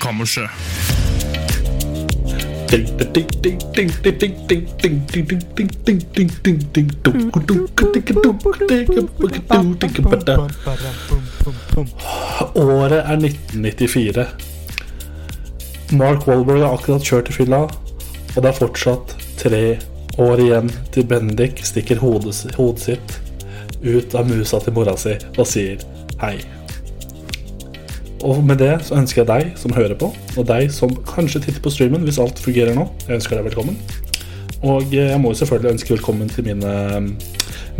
Kammerset. Året er 1994. Mark Wahlberg har akkurat kjørt til fylla, og det er fortsatt tre år igjen til Bendik stikker hodet sitt ut av musa til mora si og sier hei. Og med det så ønsker jeg deg som hører på, og deg som kanskje titter på streamen hvis alt fungerer nå, jeg ønsker deg velkommen. Og jeg må jo selvfølgelig ønske velkommen til mine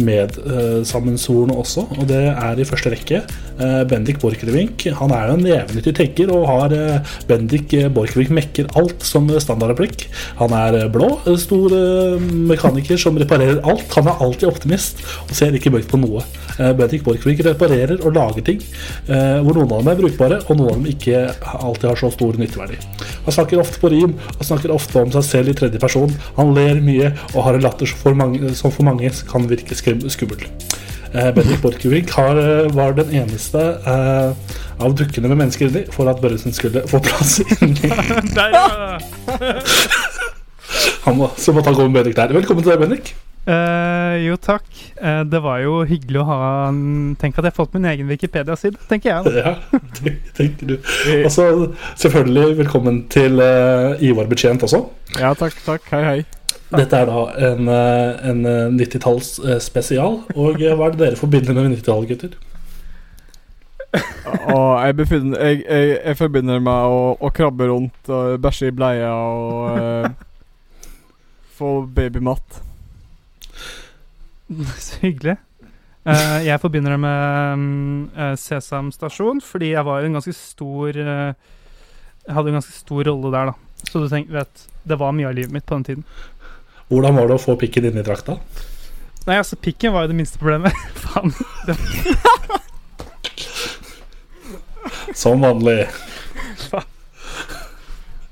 medsammensvorne også, og det er i første rekke eh, Bendik Borchgrevink. Han er jo en nevenyttig tenker, og har eh, Bendik eh, Borchgrevink mekker alt som standardreplikk. Han er eh, blå, eh, stor eh, mekaniker som reparerer alt. Han er alltid optimist og ser ikke mørkt på noe. Eh, Bendik Borchgrevink reparerer og lager ting eh, hvor noen av dem er brukbare, og noen av dem ikke alltid har så stor nytteverdi. Han snakker ofte på rim og snakker ofte om seg selv i tredje person. Han ler mye og har en latter som for mange, som for mange kan virke skrim- skummel. Eh, Bendik Borchgrevink eh, var den eneste eh, av dukkene med mennesker inni for at Børresen skulle få plass inni. Han må, så måtte han gå med Bendik der. Velkommen til deg, Bendik. Uh, jo, takk. Uh, det var jo hyggelig å ha en Tenk at jeg har fått min egen Wikipedia-side, tenker jeg. Ja, tenker du. Og så selvfølgelig velkommen til uh, Ivar Betjent også. Ja, takk, takk. Hei, hei. Dette er da en, eh, en eh, 90-talls eh, spesial. Og eh, hva er det dere forbinder med 90-tallet, gutter? Og jeg, befinner, jeg, jeg, jeg forbinder meg å, å krabbe rundt og bæsje i bleia og eh, få babymat. Så hyggelig. Uh, jeg forbinder det med um, eh, Sesam stasjon, fordi jeg var jo en ganske stor uh, Jeg hadde en ganske stor rolle der, da. Så du tenker, vet, det var mye av livet mitt på den tiden. Hvordan var det å få pikken inn i drakta? Nei, altså, pikken var jo det minste problemet. Faen. Det, Som vanlig.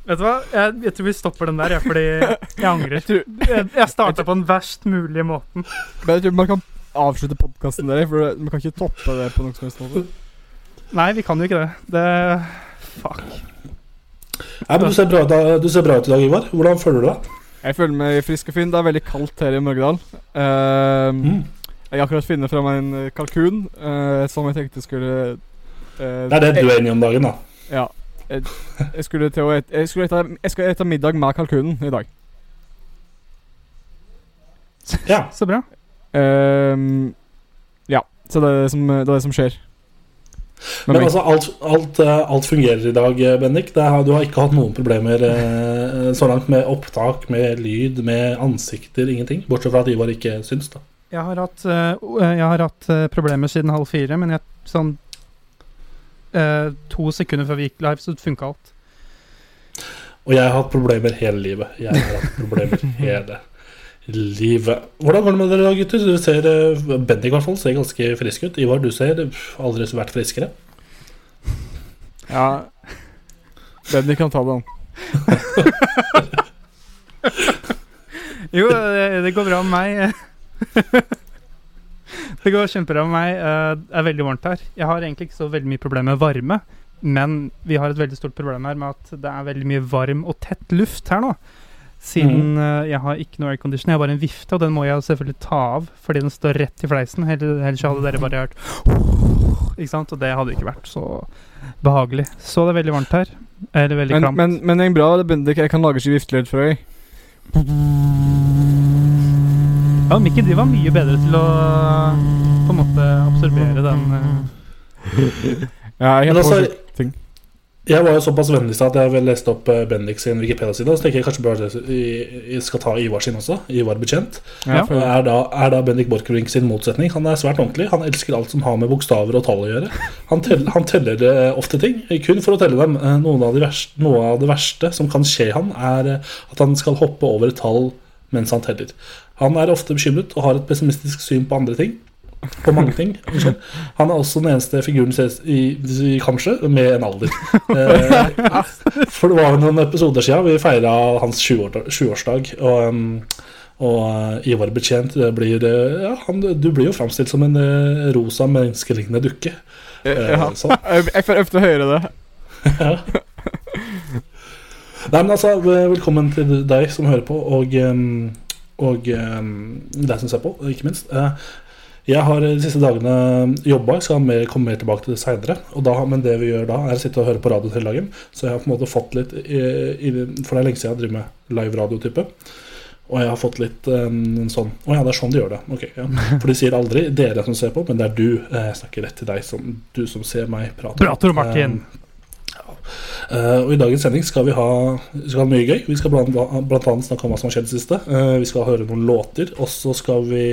vet du hva? Jeg, jeg tror vi stopper den der, jeg, fordi jeg angrer. Jeg, jeg starta på den verst mulige måten. Men jeg tror man kan avslutte podkasten der, for man kan ikke toppe det på noen som helst måte. Nei, vi kan jo ikke det. Det Fuck. Nei, men du, ser bra, du ser bra ut i dag, Ivar. Hvordan føler du deg? Jeg føler meg frisk og fin. Det er veldig kaldt her i Mørgedal. Ehm, Mm. Jeg har akkurat funnet fram en eh, kalkun uh, som jeg tenkte skulle uh, Det er det du er enig om dagen, da. Ja. Jeg, jeg skulle til å et, jeg, skulle ete, jeg skal spise middag med kalkunen i dag. Ja. Så bra. Ehm, ja. Så det er det som, det er det som skjer. Med Men altså, alt, alt, eh, alt fungerer i dag, eh, Bendik. Har, du har ikke hatt noen problemer eh, så langt med opptak, med lyd, med ansikter, ingenting? Bortsett fra at Ivar ikke syns, da. Jeg har hatt, jeg har hatt problemer siden halv fire, men jeg, sånn eh, To sekunder før vi gikk live, så funka alt. Og jeg har hatt problemer hele livet. Jeg har hatt problemer hele livet. Hvordan går det med dere gutter? Dere ser, eh, Bendik i hvert fall ser ganske frisk ut. Ivar, du ser aldri vært friskere. Ja. Benny kan ta den. Jo, det, det går bra med meg. det går kjempebra med meg. Eh, Det er veldig varmt her. Jeg har egentlig ikke så veldig mye problemer med varme, men vi har et veldig stort problem her med at det er veldig mye varm og tett luft her nå. Siden eh, jeg har ikke noe aircondition, jeg har bare en vifte, og den må jeg selvfølgelig ta av fordi den står rett i fleisen. Ellers hadde dere bare hørt Ikke sant? Og det hadde ikke vært så behagelig. Så det er veldig varmt her. Eller veldig Men, klamt. men, men det er bra. Jeg kan lage ikke viftelyd for deg. Ja, mikken de var mye bedre til å på en måte absorbere den eh, Ja, jeg Men har altså, på ting. Jeg var jo såpass vennlig at jeg leste opp eh, Bendik sin Wikipedia-side. Så tenker jeg kanskje jeg skal ta Ivar sin også. Ivar Bekjent. Ja. for- Er da, er da Bendik Borchgrevink sin motsetning. Han er svært ordentlig. Han elsker alt som har med bokstaver og tall å gjøre. Han teller, han teller eh, ofte ting, kun for å telle dem. Noe av de verste, noe av det verste som kan skje han, er eh, at han skal hoppe over et tall mens han teller. Han er ofte bekymret og har et pessimistisk syn på andre ting. På mange ting. Han er også den eneste figuren ses i, i kanskje med en alder. Eh, for det var noen episoder siden vi feira hans 20-år 20-årsdag. Og, um, og uh, Ivar Betjent det blir uh, ja, han, Du blir jo framstilt som en uh, rosa menneskelignende dukke. Eh, Ja. sånn. Jeg, får får ofte høre det. Nei, men altså, velkommen til deg som hører på, og, um, og um, deg som ser på, ikke minst. Jeg har de siste dagene jobba, skal mer, komme mer tilbake til det seinere. Men det vi gjør da, er å sitte og høre på radio hele dagen. Så jeg har på en måte fått litt i, i, For det er lenge siden jeg driver med live radio-type. Og jeg har fått litt um, sånn Å ja, det er sånn de gjør det. Okay, ja. For de sier aldri 'dere som ser på', men det er du. Eh, Jeg snakker rett til deg, som, du som ser meg prate. Bra, Tor Martin. uh, og I dagens sending skal vi ha, skal ha mye gøy. Vi skal blant, blant annet snakke om hva som har skjedd i det siste. Uh, vi skal høre noen låter. Og så skal vi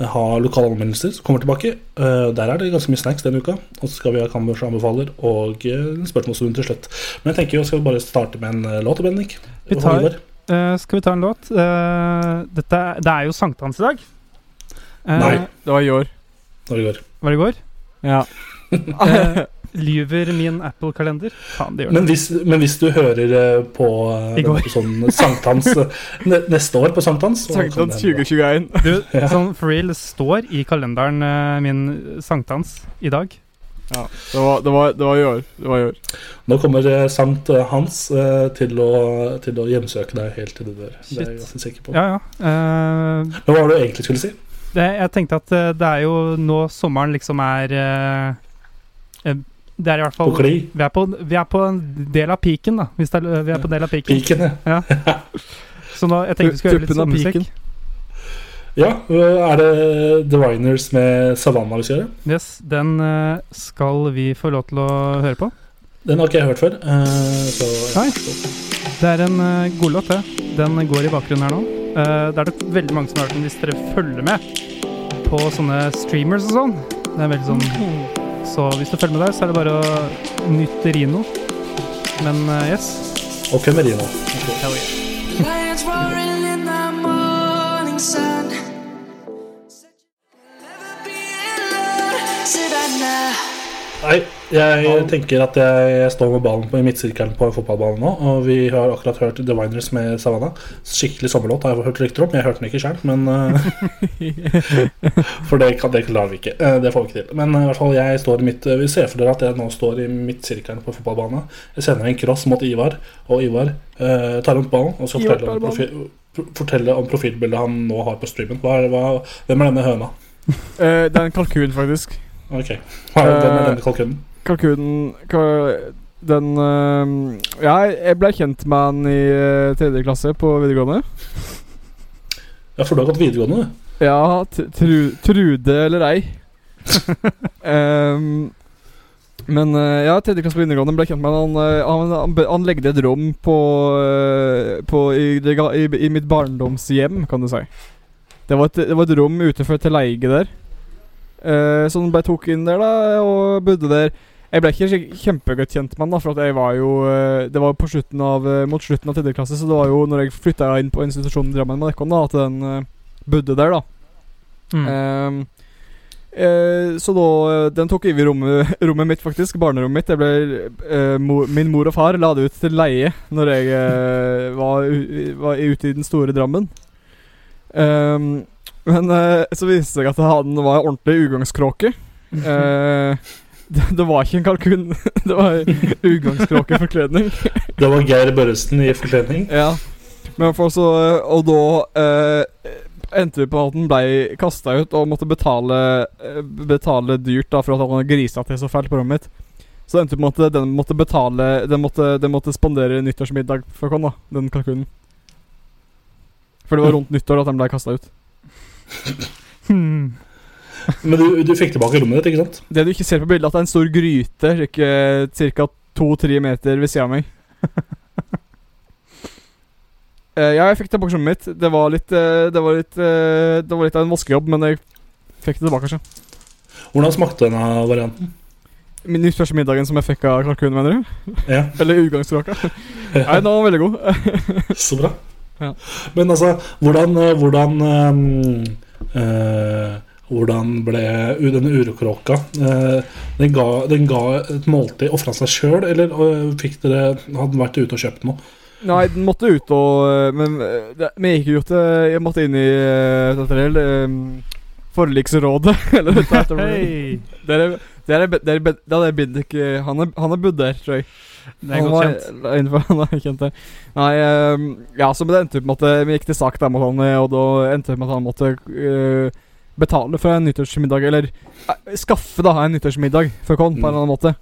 ha lokale anmeldelser som kommer tilbake. Eh, der er det ganske mye snacks denne uka. Og så skal vi ha Kammers anbefaler og eh, en spørsmålsrunde til slutt. Men jeg tenker jo, skal vi bare starte med en eh, låt, Bendik? Vi tar- Eh, skal vi ta en låt? Eh, dette, det er jo sankthans i dag. Eh, Nei. Det var i år. Det var i går. Var det i går? Ja. Eh, lyver min Apple-kalender? Faen, det gjør Men hvis, men hvis du hører eh, på sånn I går. sankthans eh, neste år på sankthans Sankthans 2021. Du, Ja. sånn for real, det står i kalenderen eh, min sankthans i dag. Ja. Det var, det, var, det var i år. Det var i år. Nå kommer eh, Sankt eh, Hans eh, til, å, til å hjemsøke deg helt til det dør. Det er jeg ganske sikker på. Ja, ja. Uh, Men hva var det du egentlig skulle si? det, jeg tenkte at eh, det er jo nå sommeren liksom er eh, eh, Det er i hvert På fall kli? vi er på, vi er på en del av piken, da. Hvis det er, vi er på en del av piken. Piken, ja. Så nå, jeg tenkte vi skulle høre litt sånn musikk. piken. ja. øh, Er det The Winers med Savannah vi skal gjøre? Yes, den eh, skal vi få lov til å høre på. Den har ikke jeg hørt før. eh, så Nei. Det er en godlåt, det. Den går i bakgrunnen her nå. Eh, det er det veldig mange som har hørt den hvis dere følger med på sånne streamers og sånn. Det er veldig sånn Så hvis du følger med der, så er det bare å nyte Rino. Men uh, yes. Og. Hell yeah. The morning sun. Never be alone, Savannah. Nei, jeg tenker at jeg står med ballen på i midtsirkelen på en fotballbane nå. Og vi har akkurat hørt The Winers med Savannah. Skikkelig sommerlåt har jeg hørt rykter om. Jeg hørte den ikke sjøl, men øh, For det, kan, det klarer vi ikke. Eh, Det får vi ikke til. Men øh, i hvert fall jeg står i mitt Vi ser for dere at jeg nå står i midtsirkelen på fotballbane. Jeg sender en cross mot Ivar, og Ivar uh, tar rundt ballen og skal fortelle om, profi fortelle om profilbildet han nå har på streamen. Hva er, hva, hvem er denne høna? Uh, det er en kalkun, faktisk. Ok, hva er, det Eh, denne kalkunen? Kalkunen ka- Den eh, Ja, jeg ble kjent med han i eh, tredje klasse på videregående. Ja, for du har gått videregående, du. Ja, tru, trude eller ei. um, men eh, ja, tredje klasse på videregående ble kjent med han. Han, eh, han, han, legde et rom på, eh, på i, i, i mitt barndomshjem, kan du si. Det var et, det var et rom utenfor til leie der. Eh, så han bare tok inn der, da, og bodde der. Jeg ble ikke kjempegodt kjent med han, da, for jeg var jo uh, Det var på slutten av, uh, mot slutten av tredje klasse, så det var jo når jeg flytta inn på institusjonen i Drammen med Dekkon, da, at den eh, bodde der, da. Mm. Ehm, eh, så da eh, Den tok over rommet, rommet mitt, faktisk. Barnerommet mitt. Jeg ble, eh, mo, min mor og far la det ut til leie når jeg eh, var, var ute i den store Drammen. Ehm, men uh, så viste det seg at han var ordentlig ugangskråke. Uh, det, det var ikke en kalkun. det var ugangskråkeforkledning. Det var Geir Børresen i forkledning. Ja. Men for så Og da uh, endte vi på at han ble kasta ut og måtte betale eh, Betale dyrt da for at han grisa til så fælt på rommet mitt. Så det endte på at den måtte betale Den måtte, den måtte spandere nyttårsmiddag for oss, den kalkunen. For det var rundt nyttår at den ble kasta ut. Hmm. Men du, du fikk tilbake rommet ditt, ikke sant? Det du ikke ser på bildet, at det er en stor gryte, ca. to-tre meter ved sida av meg. uh, ja, jeg fikk tilbake rommet mitt. Det var litt uh, Det var litt uh, Det var litt av en vaskejobb, men jeg fikk det tilbake, kanskje. Hvordan smakte denne varianten? Min første middagen som jeg fikk av kalkun, mener du? Ja, Eller utgangskråka. Nei, den var veldig god. så bra. Ja. Men altså, hvordan eh, Hvordan eh, Hvordan ble denne urokråka eh, den, ga, den ga et måltid Ofra seg sjøl, eller fikk dere hadde den vært ute og kjøpt noe? Nei, den måtte ut og Men det, vi gikk jo til Jeg måtte inn i uh, dette Forliksrådet, eller dette heter det. Der er, der er, der er, eh, Han er, han er bodd der, tror jeg. Det er han godt var- kjent. Innenfor, han er kjent det. Nei, um, ja, så det endte opp med at eh, vi gikk til sak der mot han, eh, og da endte det med at han måtte uh, betale for en nyttårsmiddag, eller uh, skaffe da en nyttårsmiddag for oss på en Mm. eller annen måte.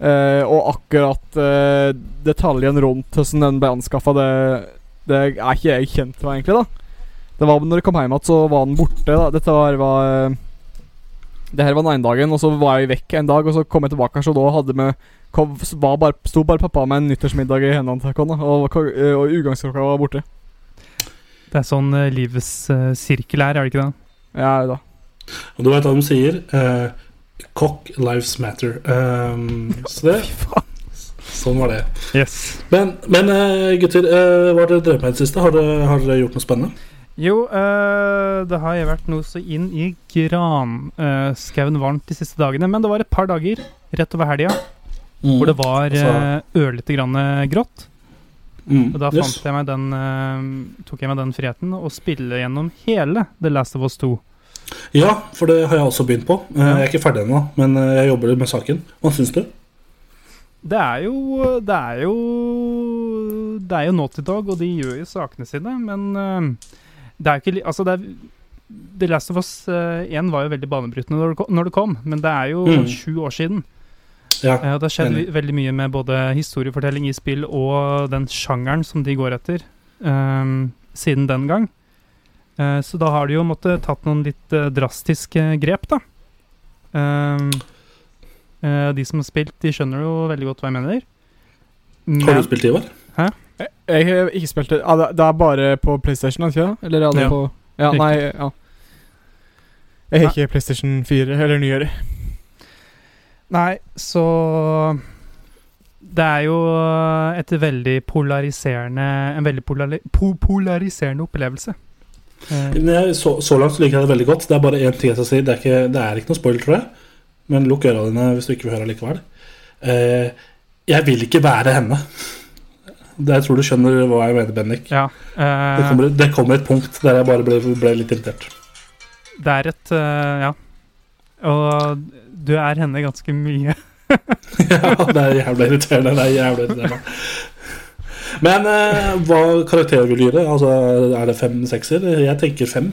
Uh, og akkurat uh, detaljen rundt hvordan den ble anskaffa, det, det er ikke jeg kjent med, egentlig. da Det var når jeg kom hjem igjen, så var den borte. da Dette var, var Det her var den ene dagen, og så var jeg vekk en dag, og så kom jeg tilbake, så da hadde vi kom, var bare, sto bare pappa med en nyttårsmiddag i hendene til henne, og, og, og utgangsklokka var borte. Det er sånn uh, livets uh, sirkel er, er det ikke det? Ja da. Og du vet hva de sier? Uh, Cock lives matter. Um, så det Sånn var det. Yes. Men, men eh, gutter, eh, hva har dere drevet med i det siste? Har dere, har dere gjort noe spennende? Jo, øh, det har vært noe så inn i granskauen varmt de siste dagene. Men det var et par dager rett over helga hvor det var Altså- uh, ørlite grann grått. Mm, Og da yes. jeg meg den, øh, tok jeg meg den friheten å spille gjennom hele The Last of Us 2. Ja, for det har jeg også begynt på. Eh, Jeg er ikke ferdig ennå, men eh, jeg jobber med saken. Hva syns du? Det er jo Det er jo Det er jo Naughty Dog, og de gjør jo sakene sine, men eh, det er jo ikke Altså, det er The Last of Us eh, 1 var jo veldig banebrytende når det kom, når det kom men det er jo Mm. sju år siden. Ja, Eh, det har skjedd veldig mye med både historiefortelling i spill og den sjangeren som de går etter, um, siden den gang. Uh, så da har de jo måttet tatt noen litt uh, drastiske grep, da. Um, uh, de som har spilt, de skjønner jo veldig godt hva jeg mener. Har du spilt Ivar? Jeg, jeg har ikke spilt det. Ah, det det er bare på PlayStation, ikke det? Eller er det Ja. på Ja, nei, ja. Jeg har ikke PlayStation 4 eller nyere. Nei, så Det er jo et veldig polariserende En veldig polari po polariserende opplevelse. Eh, Men jeg, så, så langt så liker jeg det veldig godt. Det er bare én ting jeg skal si. Det er ikke, det er ikke noe spoil, tror jeg. Men lukk øra dine hvis du ikke vil høre likevel. Eh, jeg vil ikke være henne. Det, jeg tror du skjønner hva jeg mener, Bendik. ja. Det, eh, kommer, det kommer et punkt der jeg bare ble, ble litt irritert. Det er et uh, Ja. Og du er henne ganske mye. ja, det er jævlig irriterende. Det er jævlig irriterende. Men uh, hva karakter vil du gi det? Altså, er det fem-sekser? Jeg tenker fem.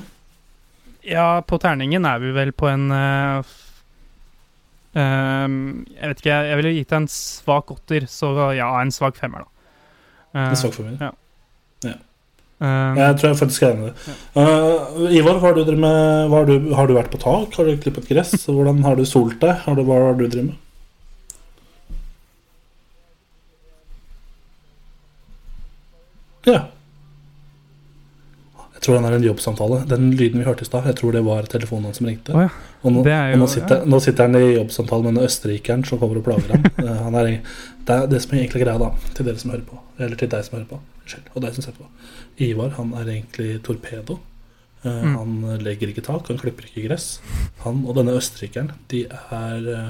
Ja, på terningen er vi vel på en eh, Jeg vet ikke, jeg, jeg ville gitt deg en svak åtter, så ja, en svak femmer, da. Eh, En svak femmer. ja. Ja. ehm, Jeg tror jeg faktisk er enig i det. Uh, Ivar, har du, med, har, du, har du vært på tak? Har du klippet gress? Hvordan har du solt deg? Har du, hva har du drevet med? Ja. Jeg tror den er en jobbsamtale. Den lyden vi hørte i stad, jeg tror det var telefonen som ringte. Oh, ja. Og nå, Det er og nå, sitter, sitter, nå sitter han i jobbsamtale med den østerrikeren som kommer og plager ham. Eh, han er, det er det som er egentlig greia, da, til dere som hører på. Eller til deg som hører på. Unnskyld. Og deg som ser på. Ivar han er egentlig torpedo. Uh, Mm. Han legger ikke tak, han klipper ikke gress. Han og denne østerrikeren de er uh,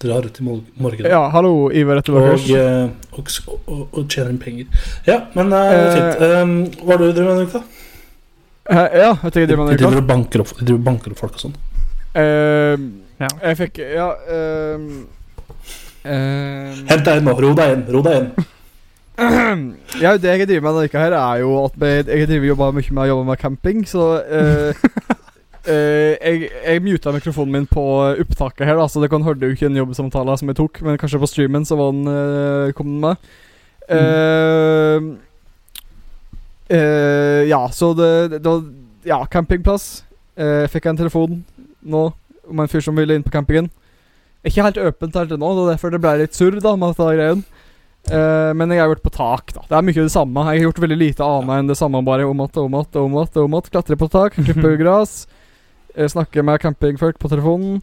drar ut i mor- morgenen Ja, hallo, Ivar og, Etterbakkers. eh, og, og, og tjener inn penger. Ja, men fint. Um, hva har du drevet med denne uka? Eh, Ja, jeg tenker var driver og banker opp, de driver og banker opp folk og sånn. Ehm, Ja. Jeg fikk Ja ehm, ehm, Hent deg inn nå. Ro deg inn. Ro deg inn. Ja, det jeg driver med denne uka her, er jo at jeg, jeg driver jobber mye med å jobbe med camping, så uh, uh, jeg, jeg muta mikrofonen min på opptaket her, da, så det kan hørte jo ikke en jobbsamtale som jeg tok, men kanskje på streamen så var den, uh, kom den med. Ja, så det, det, var Ja, campingplass. Fikk jeg en telefon nå om en fyr som ville inn på campingen. Ikke helt åpent helt nå, det er derfor det ble litt surr da med dette greien. Eh, men jeg har vært på tak, da. Det er mye det samme. Jeg har gjort veldig lite annet enn det samme, bare om att, om att, om att, om att. Klatre på tak, klippe gress. eh, Snakke med campingfolk på telefonen.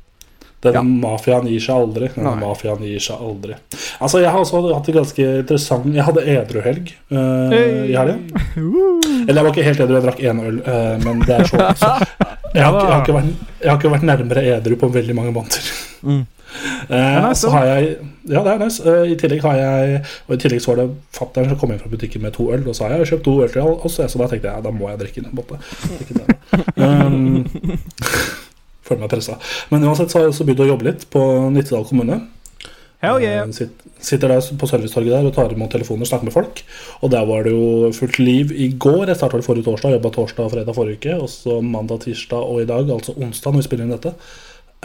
Denne Ja. mafiaen gir seg aldri. Denne Nei. mafiaen gir seg aldri. Altså, Jeg har også hatt det ganske interessant Jeg hadde edruhelg uh, i helgen. Eller jeg var ikke helt edru, jeg drakk én øl, uh, men det er så, så jeg, har, jeg, har vært, jeg har ikke vært nærmere edru på veldig mange måneder. Mm. Er nice, har jeg Ja, det er nice. Uh, I tillegg har jeg Og i tillegg så var det fatter'n som kom inn fra butikken med to øl, og så har jeg kjøpt to øl til oss, så da tenkte jeg ja, da må jeg drikke den. måte. Um, Føler meg pressa. Men uansett så har jeg også begynt å jobbe litt på Nittedal kommune. Hell yeah. Eh, Sitt, sitter der på servicetorget der og tar imot telefoner og snakker med folk. Og der var det jo fullt liv i går. Jeg starta forrige torsdag, jobba torsdag og fredag forrige uke. Og så mandag, tirsdag og i dag, altså onsdag, når vi spiller inn dette.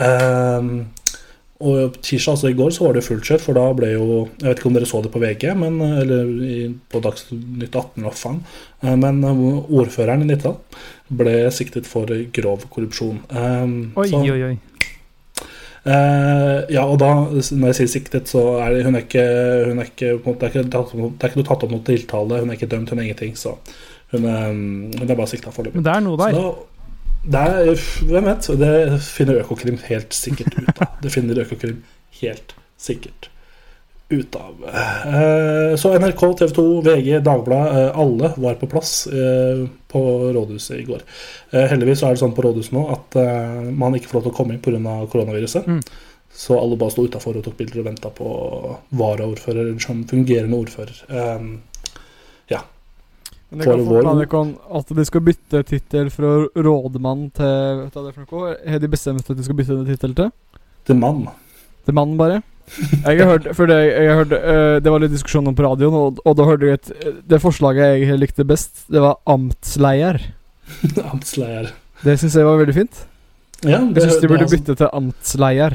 Ehm, og tirsdag, altså i går, så var det fullt kjør, for da ble jo Jeg vet ikke om dere så det på VG, men, eller på Dagsnytt 18, hva faen. Eh, Men eh, ordføreren i Nittedal ble siktet for grov korrupsjon. Ehm, Oi, så- oi, oi. Uh, ja, og da, når jeg sier siktet, så er det, hun er ikke, hun er ikke, det, er ikke tatt det er ikke tatt opp noe tiltale. Hun er ikke dømt, hun er ingenting. Så hun er, hun er bare sikta foreløpig. Men det er noe Så der. da, det er, hvem vet? Det finner Økokrim helt sikkert ut av. Det finner Økokrim helt sikkert ut av. Eh, så NRK, TV 2, VG, Dagbladet, eh, alle var på plass eh, på rådhuset i går. Heldigvis så er det sånn på rådhuset nå at man ikke får lov til å komme inn pga. koronaviruset. Mm. Så alle bare sto utafor og tok bilder og venta på varaordfører, eller sånn fungerende ordfører. Men det kan fort være dere at de skal bytte tittel fra rådmann til Vet du det for noe? Har de bestemt at de skal bytte tittel til? til mann. Til mann, bare? Jeg har hørt, for det, jeg har hørt uh, det var litt diskusjon om på radioen, og, og da hørte jeg et Det forslaget jeg likte best, det var amtsleder. Amtsleder. Det syns jeg var veldig fint. Ja, Jeg det, syns de burde bytte til amtsleder.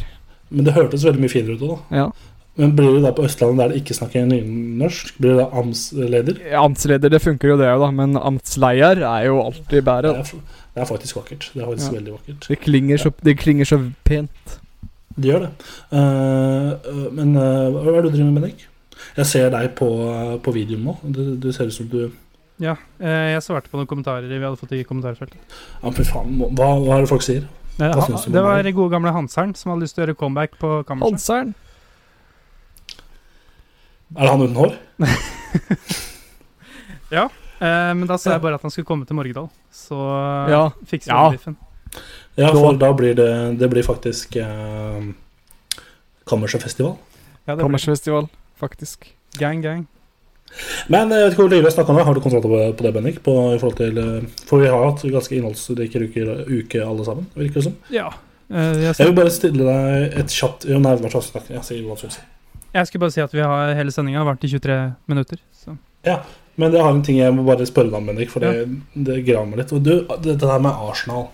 men det hørtes veldig mye finere ut òg, da. Ja. Men blir det da på Østlandet der det ikke snakker nynorsk, blir det da amtsleder? Amtsleder, det funker jo det òg, da, men amtsleier er jo alltid Det bedre. Det, det er faktisk vakkert. Det er faktisk Ja. veldig vakkert. Det klinger så, det klinger så pent. Det gjør det. Eh, øh, men uh, hva er det du driver med, Bendik? Jeg ser deg på, på videoen nå. Du, du ser ut som du Ja, eh, jeg svarte på noen kommentarer vi hadde fått i kommentarfeltet. Ja, fy faen. Hva, hva er det folk sier? Hva du det var gode gamle Hanseren som hadde lyst til å gjøre comeback på kammerset. Hanseren. Er det han uten hår? Eh, men da sa jeg bare at han skulle komme til Morgedal, så Ja. fikser Ja. vi biffen. Ja, for da blir det Det blir faktisk eh, kammersfestival. Ja, Kammersfestival, faktisk. gang, gang. Men jeg vet ikke hvor lenge vi har snakka om det. Har du kontroll på, på det, Bendik? På, til, øh, for vi har hatt ganske innholdsrike uker, uke alle sammen, virker det som. Ja. Eh, jeg, Jeg vil bare stille deg et kjapt Jo, nei, hva slags snakk? Jeg sier vil si. Jeg skulle bare si at vi har hele sendinga vart i 23 minutter. Så. Men jeg har en ting jeg må bare spørre deg om, Bendik, for det, det graver meg litt. Og du, det, her med Arsenal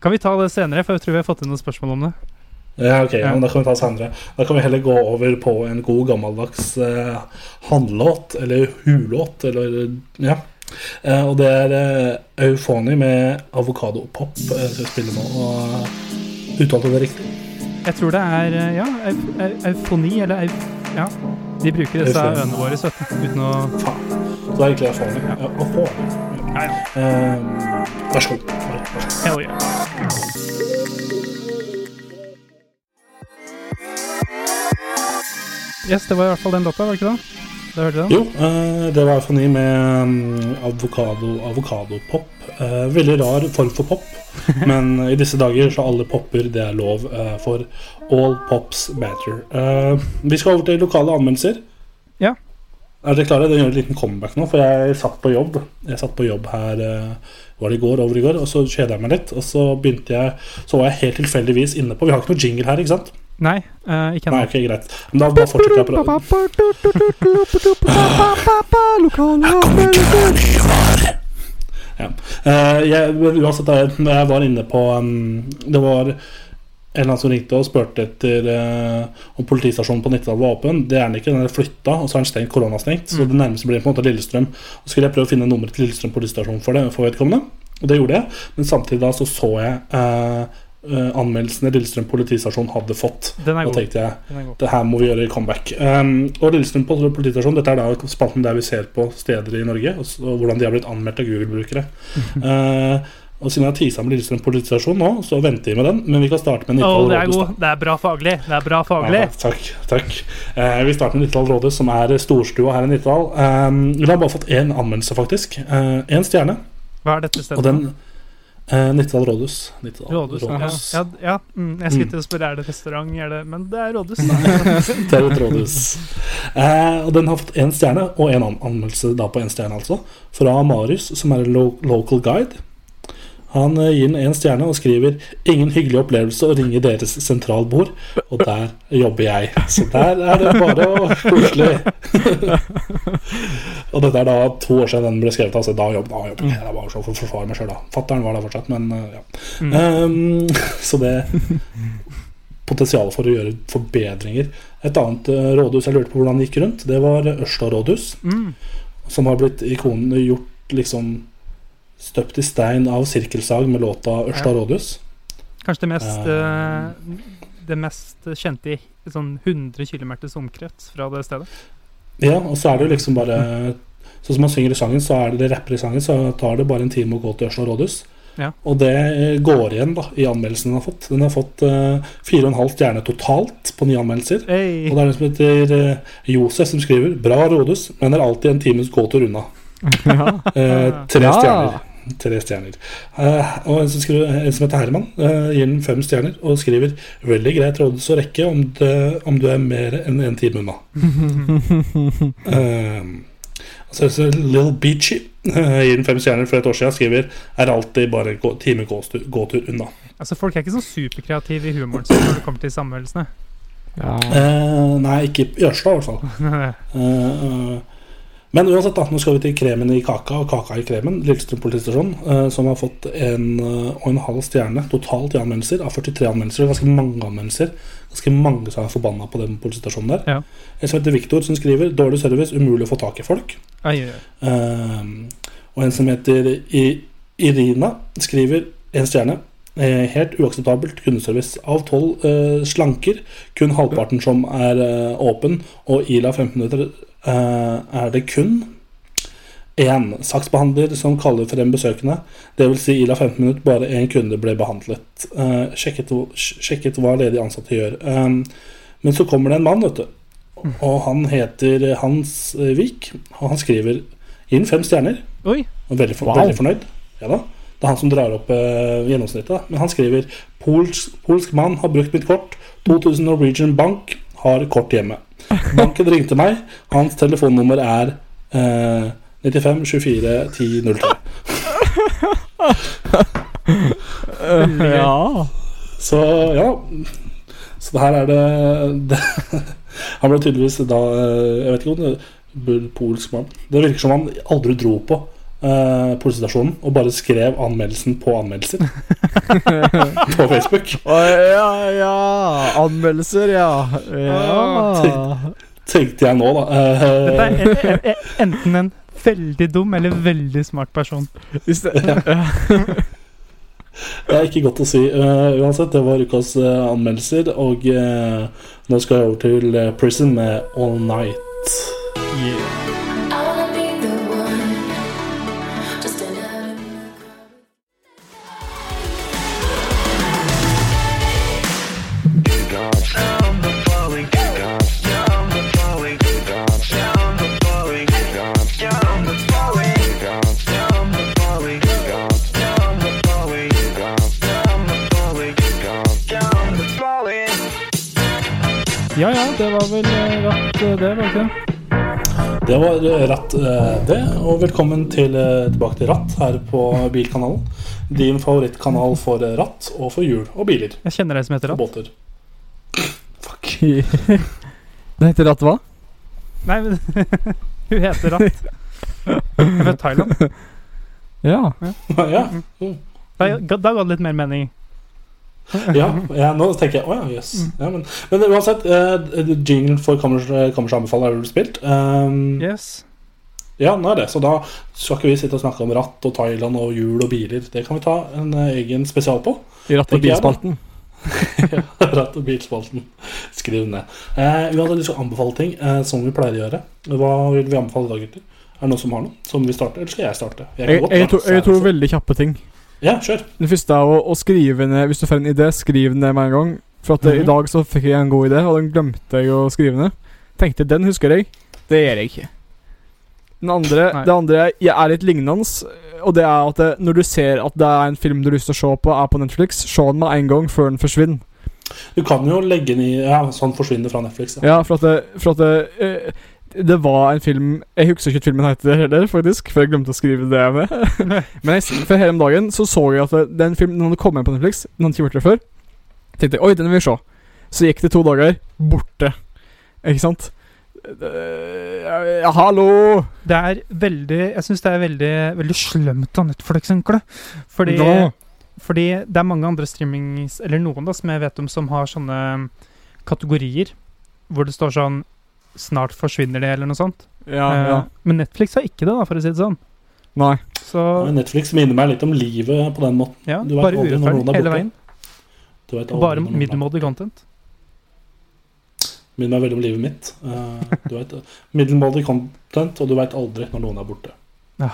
Kan vi ta det senere, for jeg tror vi har fått inn noen spørsmål om det. Ja, ok, Ja. men Da kan vi ta senere. Da kan vi heller gå over på en god gammeldags eh, handlåt, eller hulåt, eller Ja. Eh, og det er eh, Euphony med avokadopop eh, som vi spiller nå. Og uttalte det riktig? Jeg tror det er eh, ja, eu- eu- eufoni, eller eu, Ja. De bruker disse øynene våre, vet du, uten å Faen. Så det er egentlig eufoni. Ja. Euphony. Ja, ja. Vær vær så god. Hell yeah. Yes, det var i hvert fall den låta, var det ikke det? Da hørte du? Jo, eh, det var Euphony med avokado, avokadopop. Eh, veldig rar form for pop, men i disse dager så alle popper, det er lov eh, for all pops matter. Eh, vi skal over til lokale anmeldelser. Ja. Er dere klare? Det gjør en liten comeback nå, for jeg satt på jobb. Jeg satt på jobb her var det i går, over i går, og så kjeda jeg meg litt. Og så begynte jeg Så var jeg helt tilfeldigvis inne på Vi har ikke noe jingle her, ikke sant? Nei, uh, ikke Nei, ennå. ok, greit. Men da bare fortsetter jeg på Lokale Ja. Uh, jeg, uansett, jeg, jeg var inne på um, Det var en eller annen som ringte og spurte etter uh, om politistasjonen på Nittedal var åpen. Det er den ikke, den er flytta, og så er den stengt, koronastengt. Så det nærmeste blir på en måte Lillestrøm. Så skulle jeg prøve å finne nummeret til Lillestrøm politistasjon for det, for vedkommende. Og det gjorde jeg. Men samtidig da så så jeg eh, eh, anmeldelsene Lillestrøm politistasjon hadde fått. Den er Da tenkte jeg det her må vi gjøre i comeback. Um, og Lillestrøm politistasjon, dette er da spalten der vi ser på steder i Norge, og, og hvordan de har blitt anmeldt av Google-brukere. uh, og siden jeg har tisa med Lillestrøm politistasjon nå, så venter vi med den. Men vi kan starte med Nittedal det er rådhus. god. Det er bra faglig. Det er bra faglig. Ja, takk. takk. Eh, vi starter med Nittedal rådhus, som er storstua her i Nittedal. Um, vi har bare fått én anmeldelse, faktisk. Én stjerne. Hva er dette stedet? Og den uh, Nittedal rådhus. Rådhus. Ja, rådhus. ja, ja mm, jeg skulle til å spørre er det restaurant, er det Men det er rådhus. Det er et rådhus. Eh, og den har fått én stjerne, og en an anmeldelse da på én stjerne, altså. Fra Marius, som er lo local guide. Han eh, gir den én stjerne og skriver 'Ingen hyggelig opplevelse å ringe deres sentralbord', og der jobber jeg. Så der er det bare å koselig. og dette er da to år siden den ble skrevet. Altså, da jobbet da jobbet jeg. bare var for å forsvare meg sjøl, da. Fattern var der fortsatt, men eh, ja. Mm. Um, så det Potensialet for å gjøre forbedringer. Et annet eh, rådhus jeg lurte på hvordan det gikk rundt, det var Ørsta rådhus. Mm. Som har blitt ikonen gjort liksom støpt i stein av sirkelsag med låta Ørsta rådhus. Kanskje det mest eh, Det mest kjente i sånn 100 km omkrets fra det stedet. Ja, og så er det jo liksom bare Sånn som man synger i sangen, så er det det rapper i sangen, så tar det bare en time å gå til Ørsta rådhus. Ja. Og det går igjen da i anmeldelsen den har fått. Den har fått eh, fire og en halv stjerne totalt på nye anmeldelser. Hey. Og det er den som heter uh, Josef som skriver Bra rådhus, men er alltid en times gåtur unna. ja. uh, tre Ja. stjerner. Tre stjerner. Eh, og en som, skriver, en som heter Herman, eh, gir den fem stjerner og skriver Veldig greit rådhus å rekke om, det, om du er mer enn en time unna. uh, så er det Lill Beachy eh, gir den fem stjerner for et år siden. Skriver er alltid bare en gå- time gåstur, gåtur unna. Altså, folk er ikke sånn superkreative i humoren sin når det kommer til samanmeldelsene. ja. Uh, nei, ikke i Ørsta, i hvert fall. uh, eh, men uansett, da, nå skal vi til kremen i kaka og kaka i kremen. Lillestrøm politistasjon, eh, som har fått en eh, og en halv stjerne totalt i anmeldelser. Av 43 anmeldelser. Ganske mange anmeldelser. Ganske mange som er forbanna på den politistasjonen der. Ja. En som heter Viktor, som skriver 'dårlig service, umulig å få tak i folk'. Ai, ai. Eh, og en som heter I Irina, skriver en stjerne. Eh, helt uakseptabelt kundeservice. Av tolv eh, slanker, kun halvparten som er eh, åpen, og Ila 15 minutter er det kun én saksbehandler som kaller frem besøkende. Dvs. Si i la 15 minutter, bare én kunde ble behandlet. Eh, sjekket, sjekket hva ledige ansatte gjør. Eh, men så kommer det en mann, vet du. Og han heter Hans eh, Vik, og han skriver inn fem stjerner. Oi! Og veldig, for, Wow. veldig fornøyd. Ja da. Det er han som drar opp eh, gjennomsnittet. da. Men han skriver polsk, polsk mann har brukt mitt kort. 2000 Norwegian Bank har kort hjemme. Banken ringte meg. Hans telefonnummer er eh, 95 24 10 03. ja. Så ja. Så det her er det, det Han ble tydeligvis da eh, Jeg vet ikke om det polsk mann. Det virker som han aldri dro på eh, politistasjonen og bare skrev anmeldelsen på anmeldelser på Facebook. Oh, ja, ja. Anmeldelser, ja. Ja. Tenkte jeg nå, da. Uh, Dette er en, enten en veldig dum eller veldig smart person. Hvis det, det er ikke godt å si. Uh, uansett, det var ukas eh, anmeldelser, og uh, nå skal jeg over til eh, Prison med All Night. I det var vel rett ratt, eh, det, var det ikke det? Det var eh, Ratt, eh, det. Og velkommen til, eh, tilbake til Ratt her på Bilkanalen. Din favorittkanal for eh, ratt og for hjul og biler Jeg kjenner deg som heter og Ratt. båter. Fuck. det heter Ratt hva? Nei, men hun heter Ratt. Hun er fra Thailand. Ja. ja. Da, da ga det litt mer mening. Ja, ja, nå tenker jeg Å ja, jøss. Ja, men, men uansett, uh, jinglen for Kammers, Kammers anbefaler er vel spilt. Um, Yes. Ja, nå er det. Så da skal ikke vi sitte og snakke om ratt og Thailand og hjul og biler. Det kan vi ta en eh, egen spesial på. I ratt- og bilspalten. ja. Ratt og bilspalten. Skriv ned. Eh, uansett, vi skal anbefale ting eh, som vi pleier å gjøre. Hva vil vi anbefale i dag, gutter? Er det noen som har noe? Som vil starte? Eller skal jeg starte? Jeg, Jeg, godt jeg, jeg er tror veldig kjappe ting. Ja, kjør. Det første er å, å skrive ned Hvis du får en idé, skriv den ned med en gang. For at mm -hmm. i dag så fikk jeg en god idé, og den glemte jeg å skrive ned. Tenkte den husker jeg. Det gjør jeg ikke. Den andre, Nei. det andre er, jeg er litt lignende, og det er at det, når du ser at det er en film du har lyst til å se på, er på Netflix, se den med en gang før den forsvinner. Du kan jo legge den i Ja, sånn forsvinner fra Netflix. Ja. Ja, for at det, for at det, eh, det var en film Jeg husker ikke filmen heter heller, faktisk, for jeg glemte å skrive det med. Men jeg, for hele dagen så så jeg at den filmen den hadde kommet på Netflix, ikke vært der før. Tenkte jeg, oi, den vil vi se. Så gikk det to dager, borte. Ikke sant? Ja, hallo! Det er veldig Jeg syns det er veldig, veldig slemt av Netflix, egentlig. Fordi, no. fordi det er mange andre streamings Eller noen da som jeg vet om som har sånne kategorier hvor det står sånn 'Snart forsvinner det', eller noe sånt. Ja, Eh, ja. Men Netflix har ikke det, da, for å si det sånn. Nei. Så Netflix minner meg litt om livet på den måten. ja, Du bare urettferdig er hele veien. Du Bare middelmådig content. Minner meg veldig om livet mitt. Uh, du vet, middelmådig content, og du veit aldri når noen er borte. Ja.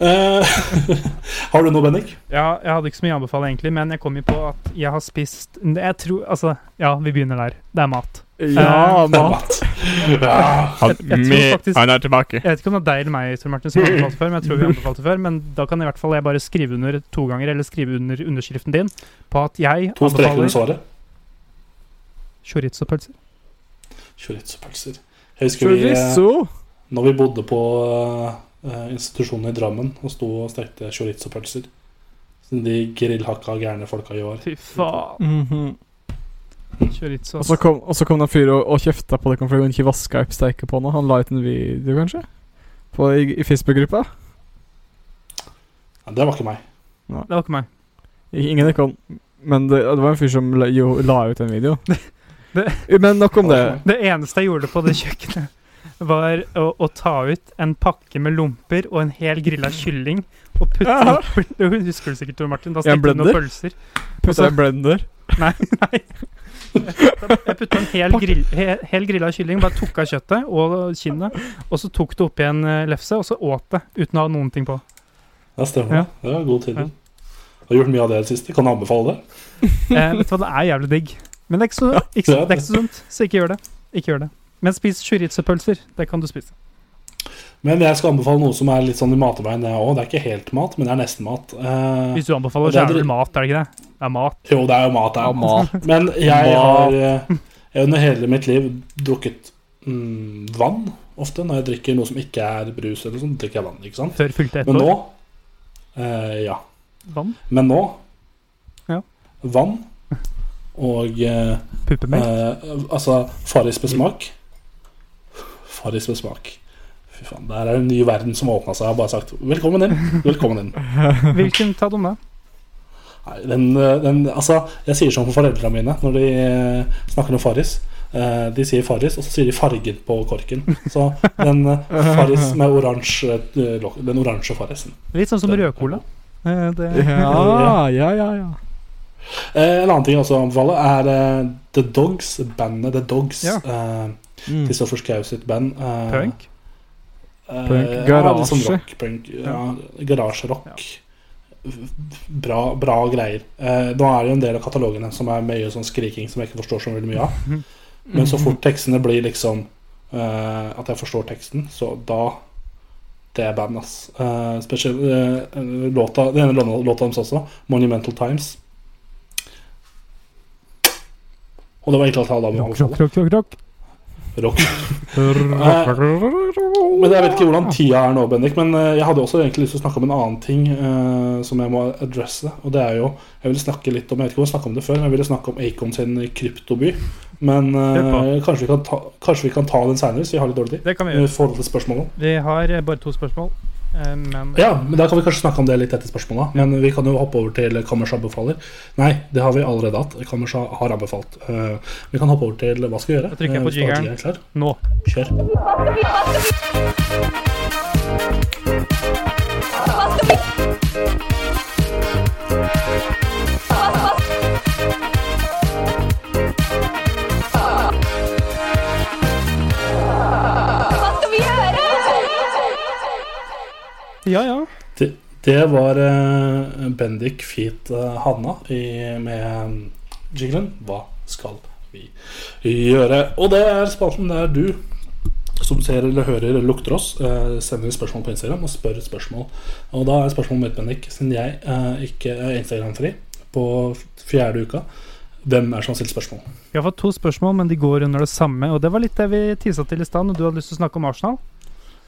uh, har du noe, Bennik? Ja, jeg hadde ikke så mye å anbefale, egentlig, men jeg kom jo på at jeg har spist Jeg tror Altså, ja, vi begynner der. Det er mat. Ja, Eh, mat. Tror faktisk Han er tilbake. Jeg vet ikke om det er deg eller meg Tor Martin, som har anbefalt før, men jeg tror vi anbefalt det før. Men da kan i hvert fall jeg bare skrive under to ganger, eller skrive under underskriften din, på at jeg To anbefaler chorizo-pølser. Chorizo-pølser. Jeg husker vi, eh, Chorizo. når vi bodde på uh, institusjonen i Drammen og sto og stekte chorizo-pølser. Som De grillhakka gærne folka gjør. Fy faen. Mhm. Chorizo. Og så kom, og så kom det en fyr og, og kjefta på det fordi hun ikke vaska opp steiket på noe. Han la ut en video, kanskje? På, I, i Facebook-gruppa? Ja, det var ikke meg. Det var ikke meg. Ingen av dere Men det, det var en fyr som la, jo, la ut en video. Det- Men nok om det. Det eneste jeg gjorde på det kjøkkenet, var å, å ta ut en pakke med lomper og en hel grilla kylling og putte Ja. Du husker det sikkert, Tor Martin. Da stekte du noen pølser. Putta i en blender. Nei, nei. Jeg putta en hel, grill, he, hel grilla kylling, bare tok av kjøttet og kinnet, og så tok det oppi en eh, lefse, og så åt det uten å ha noen ting på. Ja, stemmer Ja. det. er god gode tider. Har gjort mye av det i det siste. Kan du anbefale det? Eh, vet du hva, det er jævlig digg. Men det er ikke så, ikke, det er ikke så sunt, så ikke gjør det. Ikke gjør det. Men spis chorizo-pølser. Det kan du spise. Men jeg skal anbefale noe som er litt sånn i mateveien, det òg. Det er ikke helt mat, men det er nesten mat. Uh, Hvis du anbefaler, så er det vel mat, er det ikke det? Det er mat. jo, det er jo mat, det er mat. Men jeg har eh, jeg under hele mitt liv drukket mm, vann ofte. Når jeg drikker noe som ikke er brus, eller sånn, drikker jeg vann. ikke sant? Før fylte ett Men nå uh, Ja. Vann. Men nå Ja. vann og uh, Puppemelk. Uh, Altså Farris med smak. Farris med smak. Fy faen, Der er en ny verden som åpna seg. Jeg har bare sagt 'velkommen inn'. Velkommen inn. Hvilken ta dem, da? Nei, den, eh, den, altså, jeg sier sånn for foreldrene mine når de eh, snakker om Farris. Eh, de sier Farris, og så sier de fargen på korken. Så den Farris med oransje Den oransje Farrisen. Litt sånn som rødcola. Ja, ja, ja. ja. Eh, en annen ting jeg også anbefaler, er The Dogs. Bandet The Dogs. Ja. Eh, Mm. Kristoffer Schau sitt band. eh, Punk. garasje. Ja, sånn rock, punk. Ja, garasjerock. Bra, bra greier. Eh, nå er det jo en del av katalogene som er mye sånn skriking som jeg ikke forstår så veldig mye av. Men så fort tekstene blir liksom eh, at jeg forstår teksten, så da Det er band, ass. Eh, spesielt eh, låta, Den ene låta, deres også, 'Monumental Times'. Og det var egentlig alt jeg hadde å Rock, rock rock, rock, rock, rock. Rock. Men jeg vet ikke hvordan tida er nå, Bendik. Men eh, jeg hadde også egentlig lyst til å snakke om en annen ting eh, som jeg må adresse. Og det er jo Jeg ville snakke litt om Jeg vet ikke om jeg snakket om det før, men jeg ville snakke om Acon sin kryptoby. Men eh, kanskje, vi kan ta, kanskje vi kan ta den seinere, hvis vi har litt dårlig tid. Det kan vi gjøre. Vi har eh, bare to spørsmål, men Ja, men da kan vi kanskje snakke om det litt etter spørsmålet. Men vi kan jo hoppe over til Kammers anbefaler. Nei, det har vi allerede hatt. Kammers har anbefalt. Eh, vi kan hoppe over til hva skal vi gjøre. Da trykker jeg på Eh, hvis Nå Kjør Hva skal vi nå. Kjør. Ja, ja. Det var uh, Bendik Feet uh, Hanna i, med jinglen 'Hva skal vi gjøre?' Og det er spalten der du som ser eller hører eller lukter oss, eh, sender spørsmål på Instagram og spør spørsmål. Og da er spørsmålet mitt, Bendik, siden jeg eh, ikke er Instagram-fri på fjerde uka, hvem er det som har stilt spørsmål? Vi har fått to spørsmål, men de går under det samme. Og det var litt det vi tisa til i stad, når du hadde lyst til å snakke om Arsenal.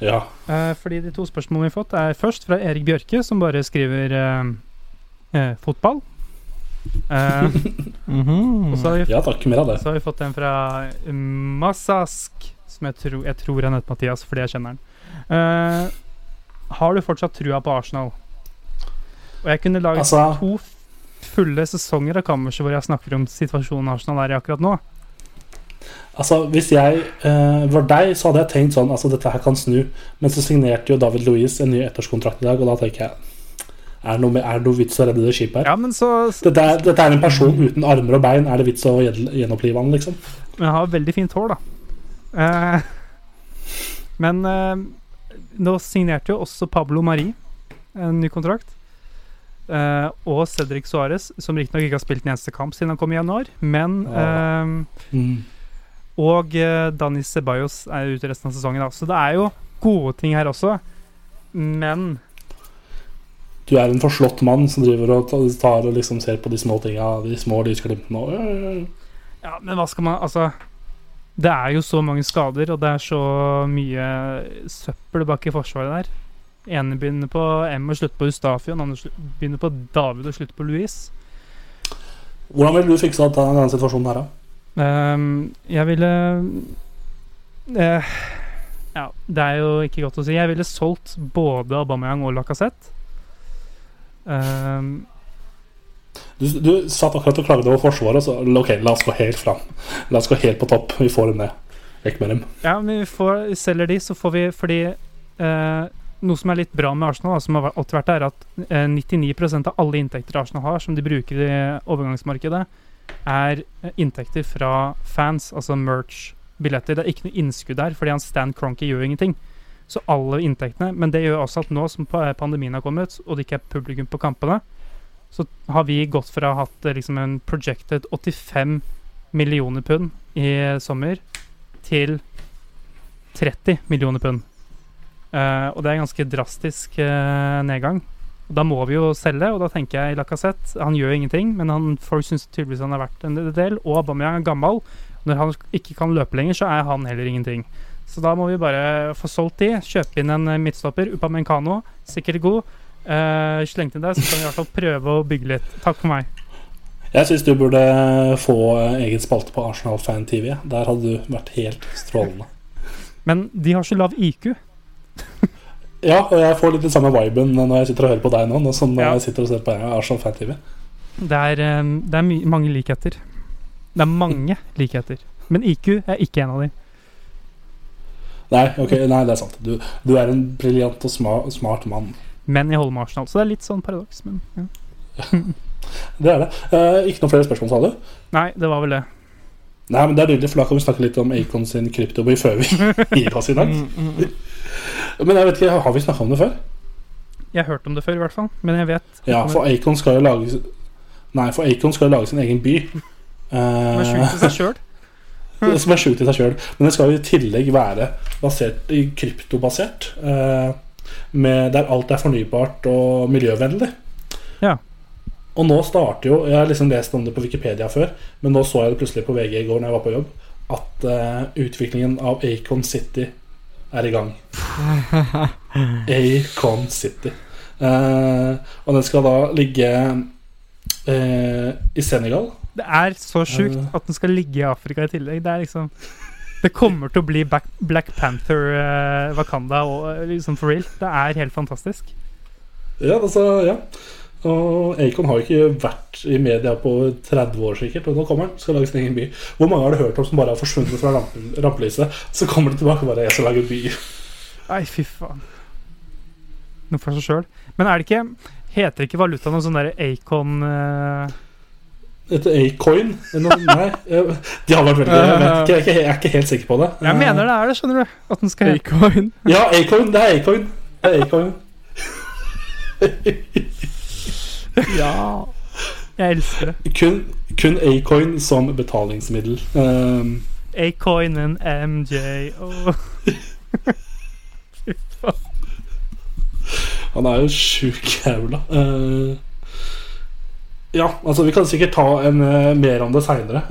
Ja. Eh, fordi de to spørsmålene vi har fått, er først fra Erik Bjørke, som bare skriver eh, eh, fotball. Eh, og så har, vi, ja takk, mer av det. så har vi fått en fra Massask, som jeg, tror jeg tror han heter Mathias, fordi jeg kjenner han. Eh, har du fortsatt trua på Arsenal? Og jeg kunne laget Altså- to fulle sesonger av Kammerset hvor jeg snakker om situasjonen Arsenal er i akkurat nå. Altså, Hvis jeg eh, var deg, så hadde jeg tenkt sånn Altså, dette her kan snu. Men så signerte jo David Louise en ny ettårskontrakt i dag, og da tenker jeg Er det noe, er det noe vits å redde det skipet her? Ja, men så Dette, er, dette er en person uten armer og bein. Er det vits å gjen- gjenopplive han, liksom? Men han har veldig fint hår, da. Eh, men eh, nå signerte jo også Pablo Mari en ny kontrakt. Uh, og Cedric Suárez, som riktignok ikke har spilt en eneste kamp siden han kom i januar. Men Ja. eh, Og uh, Dani Ceballos er ute resten av sesongen, da. Så det er jo gode ting her også. Men Du er en forslått mann som driver og tar og liksom ser på de små tinga, de små lysglimtene og øh, Ja, men hva skal man Altså Det er jo så mange skader, og det er så mye søppel bak i forsvaret der. ene begynner på M og slutter på Ustafi, og den andre begynner på David og slutter på Louise. Hvordan ville du fiksa denne situasjonen her, da? Ehm, jeg ville uh, Ja, det er jo ikke godt å si. Jeg ville solgt både Aubameyang og Lacassette. Um, Du, du satt akkurat og klagde over Forsvaret, så ok, la oss gå helt fram. La oss gå helt på topp. Vi får dem ned. Vekk med dem. Ja, men vi får, selger de, så får vi Fordi uh, noe som er litt bra med Arsenal, som har alltid vært der, at eh, 99% av alle inntekter Arsenal har, som de bruker i overgangsmarkedet, er eh, inntekter fra fans, altså merch-billetter. Det er ikke noe innskudd der, fordi han Stan Cronky gjør ingenting. Så alle inntektene Men det gjør også at nå som pandemien har kommet, og det ikke er publikum på kampene, så har vi gått fra å ha hatt eh, liksom en projected 85 millioner pund i sommer til 30 millioner pund. Uh, og det er en ganske drastisk uh, nedgang. Og Da må vi jo selge, og da tenker jeg Lacassette Han gjør ingenting, men han, folk syns tydeligvis han er verdt en del. Og Aubameyang er gammel. Når han ikke kan løpe lenger, så er han heller ingenting. Så da må vi bare få solgt de. Kjøpe inn en eh, midtstopper. Upamenkano, sikkert god. Uh, Slengt inn der, så kan vi i hvert fall prøve å bygge litt. Takk for meg. Jeg syns du burde få eh, egen spalte på Arsenal Fan TV. Der hadde du vært helt strålende. Men de har så lav IQ. Ja, og jeg får litt den samme viben når jeg sitter og hører på deg nå, nå som Ja. jeg sitter og ser på Arsenal Fan TV. Det er, eh, det er mange likheter. Det er mange likheter. Men IQ er ikke en av de. Nei, okay, nei, det er sant. Du, du er en briljant og smart, smart mann. Men jeg holder med Arsenal. Så det er litt sånn paradoks. Men ja. Det er det. Eh, ikke noen flere spørsmål, sa du? Nei, det var vel det. Nei, men det er nydelig, for da kan vi snakke litt om Acon sin kryptoby før vi gir oss i dag. Men jeg vet ikke, har vi snakka om det før? Jeg har hørt om det før, i hvert fall. Men jeg vet Ja, for Acon skal jo lage Nei, for Acon skal jo lage sin egen by. Som er sjukt i seg sjøl. Eh, som er sjukt i seg sjøl. Men det skal jo i tillegg være basert kryptobasert. eh, med, der alt er fornybart og miljøvennlig. Og nå starter jo Jeg har liksom lest om det på Wikipedia før, men nå så jeg det plutselig på VG i går når jeg var på jobb, at uh, utviklingen av Acon City er i gang. Acon City. Uh, og den skal da ligge uh, i Senegal. Det er så sjukt at den skal ligge i Afrika i tillegg. Det er liksom Det kommer til å bli Black, Black Panther, uh, Wakanda og liksom for real. Det er helt fantastisk. Ja, altså, ja. Og Acon har ikke vært i media på 30 år sikkert, og nå kommer han. Skal lage sin egen by. Hvor mange har du hørt om som bare har forsvunnet fra rampe- rampelyset? Så kommer de tilbake og bare 'Jeg skal lage by'. Nei, fy faen. Noe for seg sjøl. Men er det ikke Heter ikke valuta noe sånn derre Acon uh... Etter A-coin? Nei, jeg- de har vært veldig Jeg, vet ikke, jeg, er ikke, jeg er ikke helt sikker på det. Jeg mener det er det, skjønner du. At den skal Acoin. Ja, A-coin. Det er A-coin. Det er A-coin. Ja. Jeg elsker det. Kun, kun A-coin som betalingsmiddel. Um, A-coin and MJ og han er jo sjuk jævla. Uh, ja, altså vi kan sikkert ta en, uh, mer om det seinere.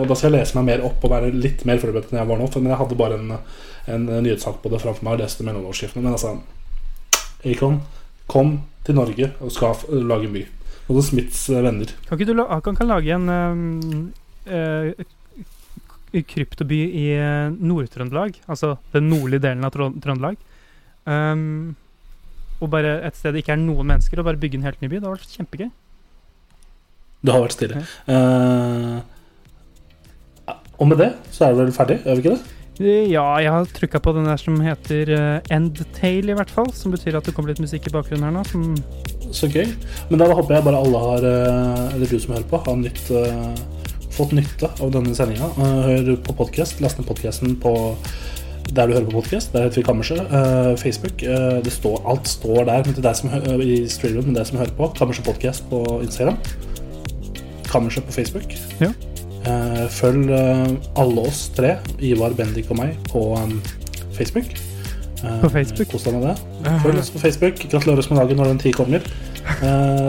og da skal jeg lese meg mer opp og være litt mer forberedt enn jeg var nå. For, men jeg hadde bare en, en nyhetssak på det framfor meg og leste. Men altså Acon, kom til Norge og skal lage en by. Og er Smiths eh, venner. Kan ikke du kan, kan lage en um, uh, kryptoby i Nord-Trøndelag? Altså den nordlige delen av Trøndelag. Um, og bare et sted det ikke er noen mennesker, og bare bygge en helt ny by. Det hadde vært kjempegøy. Det har vært stille. Eh, og med det så er det vel ferdig, er vi ikke det? Ja, jeg har trykka på den der som heter uh, Tale, i hvert fall. Som betyr at det kommer litt musikk i bakgrunnen her nå. Som Så gøy. Men da håper jeg bare alle har, eh, eller du som hører på, har nytt, eh, fått nytte av denne sendinga. Hør på podkast. Last ned podkasten på der du hører på podkast. Der heter vi Kammerset. Eh, Facebook. eh, det står, alt står der men til deg som i streamen, men deg som hører på. Kammerset Podcast på Instagram. Kammerset på Facebook. Ja. Eh, følg eh, alle oss tre, Ivar, Bendik og meg, på um, Facebook. Eh, På Facebook? Kos deg med det. Følg oss på Facebook. Gratulerer oss med dagen når den tid kommer.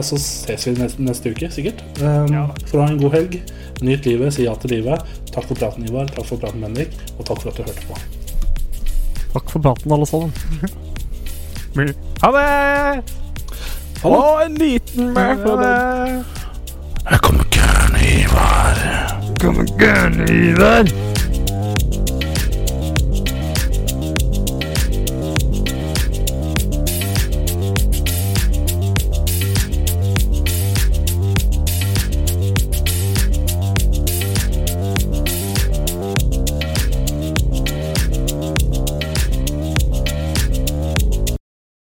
Så ses vi neste, neste uke, sikkert. Um, For å ha en god helg. Nyt livet, si ja til livet. Takk for praten, Ivar. Takk for praten, Bendik. Og takk for at du hørte på. Takk for praten, alle sammen. Ha det! Og! En liten Ha med det! Her kommer Gørn Ivar. Kom igjen, Ivar.